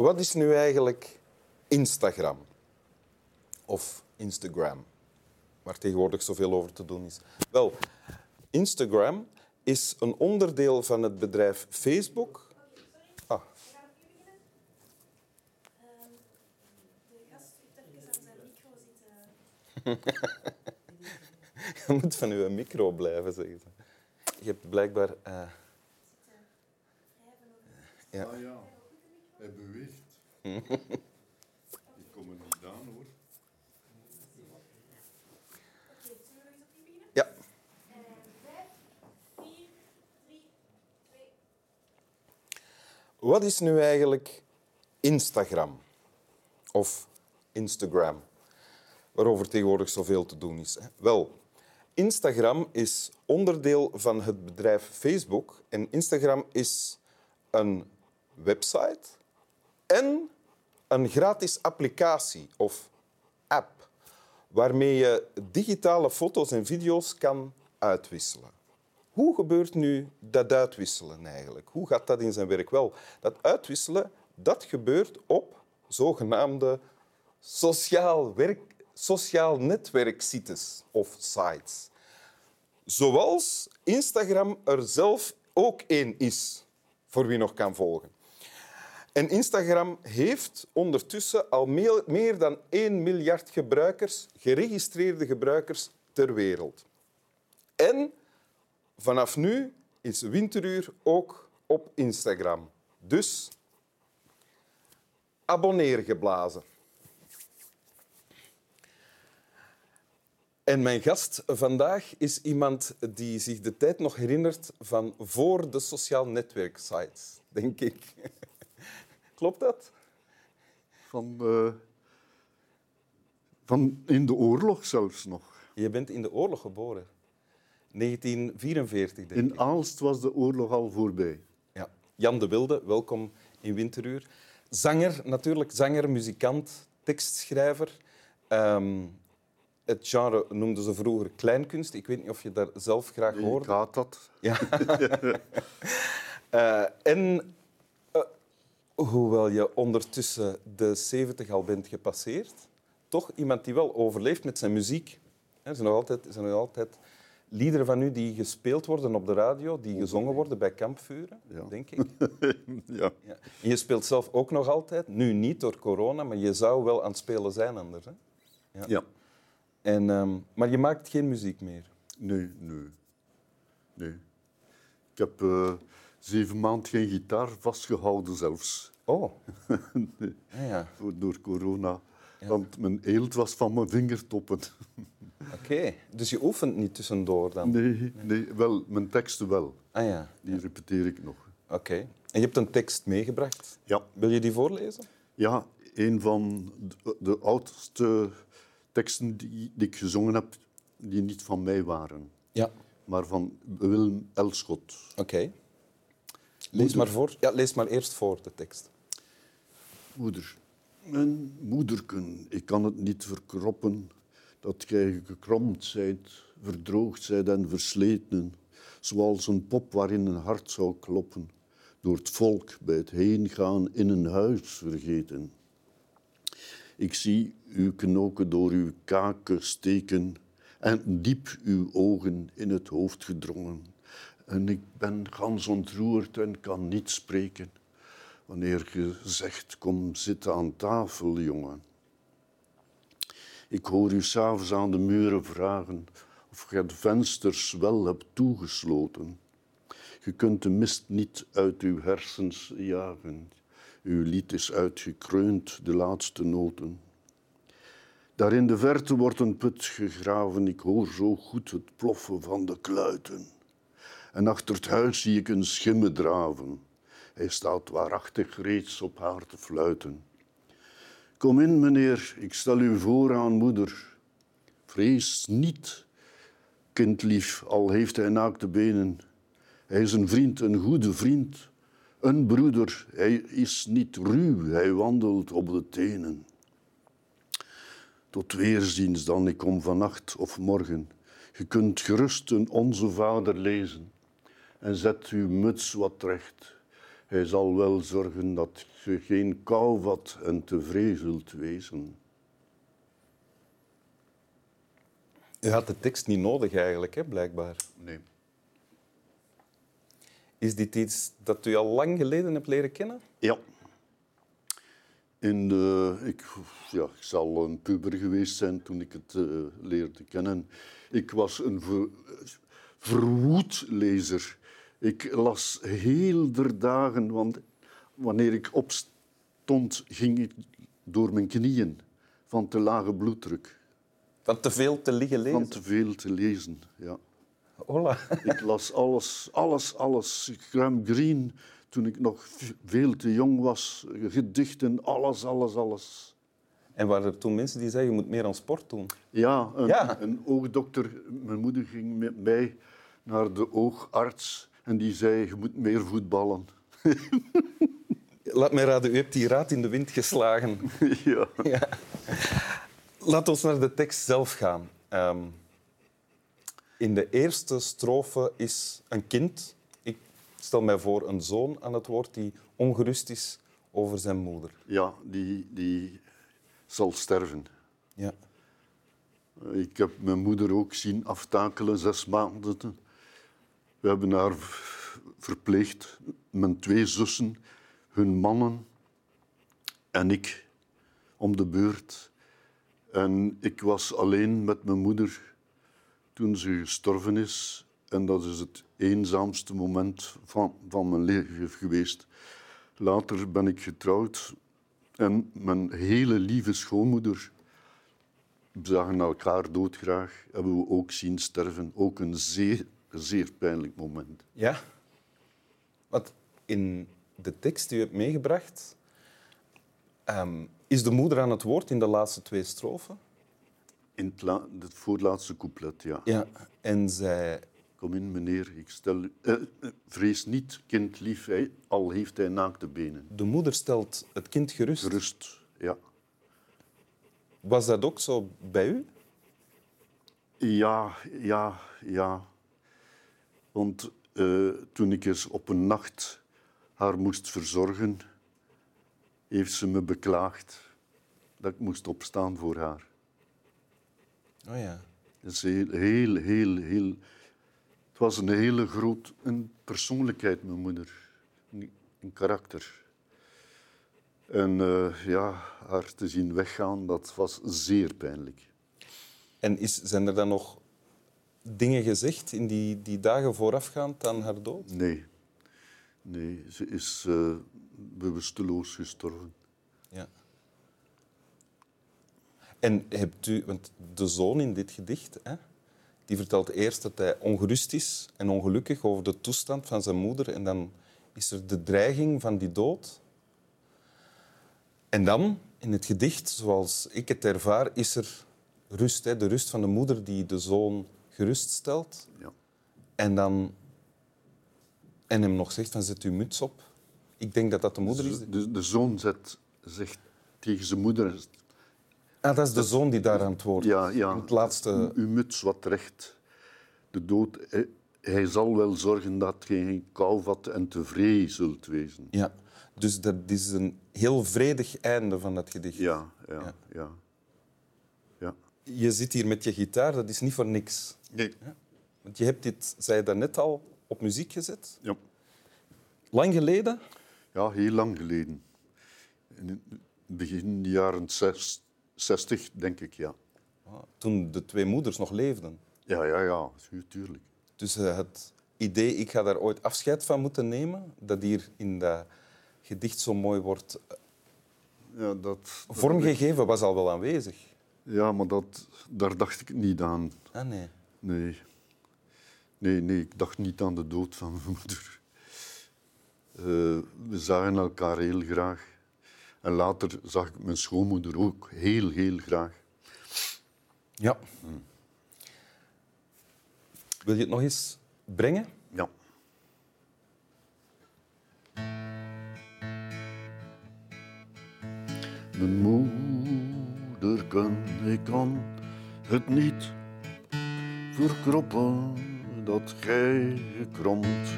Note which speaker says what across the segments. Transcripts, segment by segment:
Speaker 1: Wat is nu eigenlijk Instagram? Of Instagram, waar tegenwoordig zoveel over te doen is. Wel, Instagram is een onderdeel van het bedrijf Facebook. Ah,
Speaker 2: De gast heeft even aan zijn micro zitten.
Speaker 1: je moet van je micro blijven, zeggen ze. Je hebt blijkbaar... eh, ja.
Speaker 3: Ah ja, hij beweegt. Ik kom er niet aan hoor.
Speaker 1: Ja. Wat is nu eigenlijk Instagram? Of Instagram, waarover tegenwoordig zoveel te doen is. Wel, Instagram is onderdeel van het bedrijf Facebook. En Instagram is een website en een gratis applicatie of app, waarmee je digitale foto's en video's kan uitwisselen. Hoe gebeurt nu dat uitwisselen eigenlijk? Hoe gaat dat in zijn werk? Wel, dat uitwisselen dat gebeurt op zogenaamde sociaal, werk, sociaal netwerksites of sites. Zoals Instagram er zelf ook één is, voor wie nog kan volgen. En Instagram heeft ondertussen al meer, dan 1 miljard gebruikers, geregistreerde gebruikers ter wereld. En vanaf nu is Winteruur ook op Instagram. Dus abonneer geblazen. En mijn gast vandaag is iemand die zich de tijd nog herinnert van voor de sociaal netwerksites, denk ik. Klopt dat?
Speaker 3: Van, eh, van in de oorlog zelfs nog.
Speaker 1: Je bent in de oorlog geboren. 1944, denk ik.
Speaker 3: In Aalst was de oorlog al voorbij.
Speaker 1: Ja. Jan de Wilde, welkom in Winteruur. Zanger, natuurlijk. Zanger, muzikant, tekstschrijver. Ehm, het genre noemden ze vroeger kleinkunst. Ik weet niet of je daar zelf graag
Speaker 3: Ik
Speaker 1: hoorde.
Speaker 3: haat dat.
Speaker 1: Ja. Eh, en hoewel je ondertussen de 70 al bent gepasseerd, toch iemand die wel overleeft met zijn muziek. Er zijn nog altijd, zijn nog altijd liederen van u die gespeeld worden op de radio, die gezongen worden bij kampvuren,
Speaker 3: Ja.
Speaker 1: denk ik.
Speaker 3: ja.
Speaker 1: Ja. En je speelt zelf ook nog altijd, nu niet door corona, maar je zou wel aan het spelen zijn anders. Hè?
Speaker 3: ja.
Speaker 1: En, ehm, maar je maakt geen muziek meer.
Speaker 3: Nee, nee. Nee. Ik heb eh, zeven maanden geen gitaar vastgehouden zelfs.
Speaker 1: Oh. Ah, ja.
Speaker 3: Voor- Door corona. Want mijn eelt was van mijn vingertoppen.
Speaker 1: Oké. Dus je oefent niet tussendoor dan?
Speaker 3: Nee, nee, wel, mijn teksten wel.
Speaker 1: Ah ja.
Speaker 3: Die repeteer ik nog.
Speaker 1: Oké. En je hebt een tekst meegebracht.
Speaker 3: Ja.
Speaker 1: Wil je die voorlezen?
Speaker 3: Ja, een van de, de oudste teksten die, die ik gezongen heb, die niet van mij waren,
Speaker 1: Ja.
Speaker 3: maar van Willem Elschot.
Speaker 1: Oké. Lees maar voor. Ja, lees maar eerst voor de tekst.
Speaker 3: Moeder, mijn moederken, ik kan het niet verkroppen dat gij gekromd zijt, verdroogd zijt en versleten, zoals een pop waarin een hart zou kloppen, door het volk bij het heengaan in een huis vergeten. Ik zie uw knoken door uw kaken steken en diep uw ogen in het hoofd gedrongen. En ik ben gans ontroerd en kan niet spreken. Wanneer je zegt, kom zitten aan tafel, jongen. Ik hoor u s'avonds aan de muren vragen of je de vensters wel hebt toegesloten. Je kunt de mist niet uit uw hersens jagen. Uw lied is uitgekreund, de laatste noten. Daar in de verte wordt een put gegraven, ik hoor zo goed het ploffen van de kluiten. En achter het huis zie ik een schimme draven. Hij staat waarachtig reeds op haar te fluiten. Kom in, meneer, ik stel u voor aan moeder. Vrees niet, kindlief, al heeft hij naakte benen. Hij is een vriend, een goede vriend, een broeder. Hij is niet ruw, hij wandelt op de tenen. Tot weerziens dan, ik kom vannacht of morgen. Je kunt gerust een Onze Vader lezen en zet uw muts wat recht Hij zal wel zorgen dat je geen kou vat en tevreden zult wezen.
Speaker 1: U had de tekst niet nodig eigenlijk, hè, blijkbaar.
Speaker 3: Nee.
Speaker 1: Is dit iets dat u al lang geleden hebt leren kennen?
Speaker 3: Ja. In de, ik, ja, ik zal een puber geweest zijn toen ik het eh, leerde kennen. Ik was een ver, verwoed lezer. Ik las heel der dagen, want wanneer ik opstond, ging ik door mijn knieën van te lage bloeddruk.
Speaker 1: Van te veel te liggen lezen?
Speaker 3: Van te veel te lezen, ja.
Speaker 1: Hola.
Speaker 3: Ik las alles, alles, alles. Graham Greene, toen ik nog veel te jong was. Gedichten, alles, alles, alles.
Speaker 1: En waren er toen mensen die zeiden, je moet meer aan sport doen?
Speaker 3: Ja, een,
Speaker 1: Ja.
Speaker 3: een oogdokter. Mijn moeder ging met mij naar de oogarts en die zei, je moet meer voetballen.
Speaker 1: Laat mij raden, u hebt die raad in de wind geslagen.
Speaker 3: ja.
Speaker 1: ja. Laat ons naar de tekst zelf gaan. Ehm, in de eerste strofe is een kind, ik stel mij voor een zoon aan het woord, die ongerust is over zijn moeder.
Speaker 3: ja, die, die zal sterven.
Speaker 1: Ja.
Speaker 3: Ik heb mijn moeder ook zien aftakelen, zes maanden. We hebben haar verpleegd, mijn twee zussen, hun mannen en ik, om de beurt. En ik was alleen met mijn moeder toen ze gestorven is. En dat is het eenzaamste moment van, van mijn leven geweest. Later ben ik getrouwd en mijn hele lieve schoonmoeder we zagen elkaar doodgraag, hebben we ook zien sterven. Ook een zeer, zeer pijnlijk moment.
Speaker 1: Ja. Want in de tekst die u hebt meegebracht, ehm, is de moeder aan het woord in de laatste twee strofen.
Speaker 3: In het, la- het voorlaatste couplet, ja.
Speaker 1: Ja. En zij...
Speaker 3: Kom in, meneer, ik stel u... eh, vrees niet, kind lief, hij, al heeft hij naakte benen.
Speaker 1: De moeder stelt het kind gerust.
Speaker 3: Rust, ja.
Speaker 1: Was dat ook zo bij u?
Speaker 3: Ja, ja, ja. Want eh, toen ik eens op een nacht haar moest verzorgen, heeft ze me beklaagd dat ik moest opstaan voor haar.
Speaker 1: Oh ja.
Speaker 3: Dat is heel, heel, heel, heel... Het was een hele groot een persoonlijkheid, mijn moeder. Een, een karakter. En eh, ja, haar te zien weggaan, dat was zeer pijnlijk.
Speaker 1: En is, zijn er dan nog dingen gezegd in die, die dagen voorafgaand aan haar dood?
Speaker 3: Nee. Nee, ze is eh, bewusteloos gestorven.
Speaker 1: Ja. En hebt u, want de zoon in dit gedicht, hè, die vertelt eerst dat hij ongerust is en ongelukkig over de toestand van zijn moeder. En dan is er de dreiging van die dood. En dan, in het gedicht, zoals ik het ervaar, is er rust. Hè, de rust van de moeder die de zoon geruststelt.
Speaker 3: Ja.
Speaker 1: En dan... En hem nog zegt van, zet uw muts op. Ik denk dat dat de moeder is.
Speaker 3: De, de zoon zet, zegt tegen zijn moeder...
Speaker 1: Ah, dat is de zoon die daar aan het woord
Speaker 3: Ja, ja.
Speaker 1: Het laatste...
Speaker 3: Uw muts wat recht. De dood... Hij, zal wel zorgen dat je geen kou vat en tevreden zult wezen.
Speaker 1: Ja. Dus dat is een heel vredig einde van dat gedicht.
Speaker 3: Ja, ja,
Speaker 1: Ja.
Speaker 3: ja.
Speaker 1: Je zit hier met je gitaar, dat is niet voor niks.
Speaker 3: Nee.
Speaker 1: Want je hebt dit, zei je daarnet al, op muziek gezet.
Speaker 3: Ja.
Speaker 1: Lang geleden.
Speaker 3: ja, heel lang geleden. In begin jaren zes- 60, denk ik, ja.
Speaker 1: Ah, Toen de twee moeders nog leefden.
Speaker 3: Ja, ja, ja, tuurlijk.
Speaker 1: Dus eh, het idee, ik ga daar ooit afscheid van moeten nemen, dat hier in dat gedicht zo mooi wordt
Speaker 3: Ja, dat,
Speaker 1: vormgegeven, was al wel aanwezig.
Speaker 3: Ja maar dat, daar dacht ik niet aan.
Speaker 1: Ah, nee.
Speaker 3: Nee. Nee, nee, ik dacht niet aan de dood van mijn moeder. Eh, we zagen elkaar heel graag. En later zag ik mijn schoonmoeder ook heel, heel graag.
Speaker 1: Ja. Wil je het nog eens brengen?
Speaker 3: Ja. Mijn moeder kan, ik kan het niet verkroppen dat gij gekromt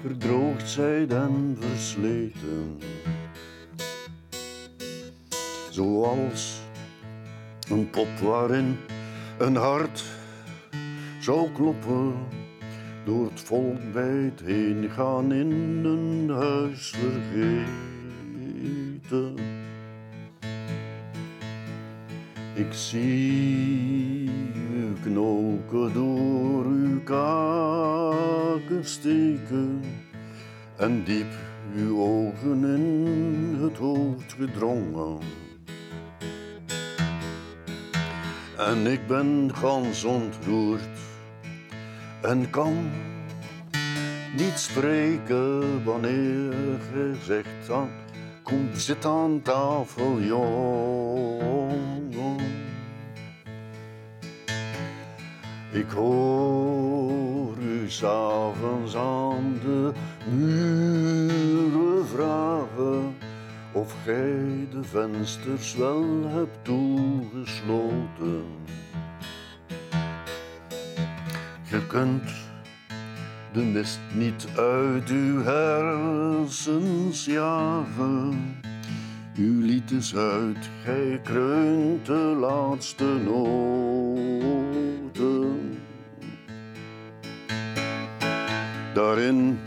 Speaker 3: verdroogd zijn en versleten. Zoals een pop waarin een hart zou kloppen. Door het volk bij het heen gaan in een huis vergeten. Ik zie u knoken door uw kaken steken en diep uw ogen in het hoofd gedrongen. En ik ben gans ontroerd en kan niet spreken wanneer gij zegt aan kom zit aan tafel jongen. Ik hoor u s'avonds aan de muren vragen of gij de vensters wel hebt toegesloten. Je kunt de mist niet uit uw hersens jagen. Uw lied is uit, gij kreunt de laatste Daarin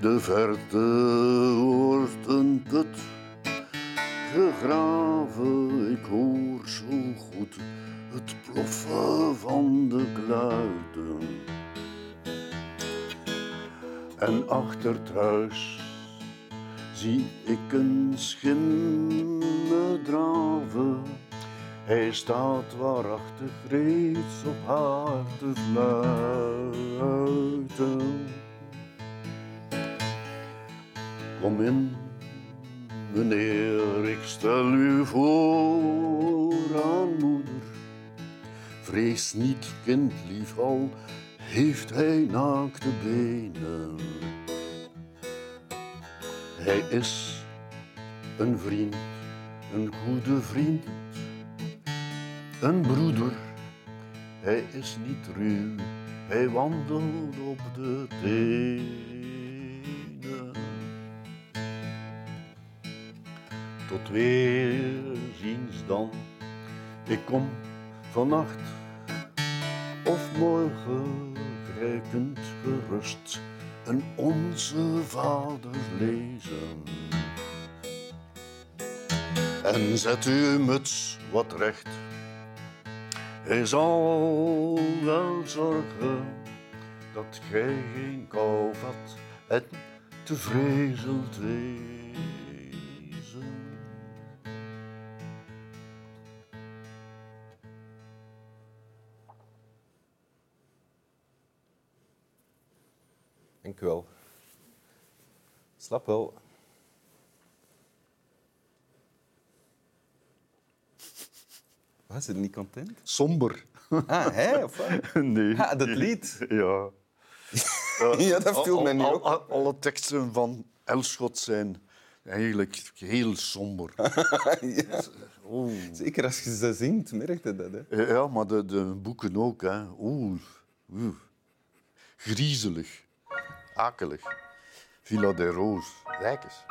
Speaker 3: de verte wordt een put gegraven. Ik hoor zo goed het ploffen van de kluiten. En achter het zie ik een schimme draven. Hij staat waarachtig reeds op haar te fluiten. Kom in, meneer, ik stel u voor aan moeder. Vrees niet, kindlief, al heeft hij naakte benen. Hij is een vriend, een goede vriend, een broeder. Hij is niet ruw, hij wandelt op de tenen. Tot weerziens dan, ik kom vannacht of morgen, gij gerust een Onze Vader lezen. En zet uw muts wat recht, hij zal wel zorgen dat gij geen kou vat en te vrees zult wezen.
Speaker 1: Dank u wel. Slap wel. Was het niet content?
Speaker 3: Somber.
Speaker 1: Ah, hij of wat?
Speaker 3: Nee.
Speaker 1: Ah, dat lied.
Speaker 3: Ja.
Speaker 1: Ja, dat viel
Speaker 3: Al-
Speaker 1: mij op.
Speaker 3: al- Alle teksten van Elschot zijn eigenlijk heel somber.
Speaker 1: ja.
Speaker 3: Oeh.
Speaker 1: Zeker als je ze zingt, merk je dat. Hè?
Speaker 3: Ja, maar de, de boeken ook. Hè. Oeh. Oeh. Griezelig. Akelig. Villa de Roos. Kijk eens.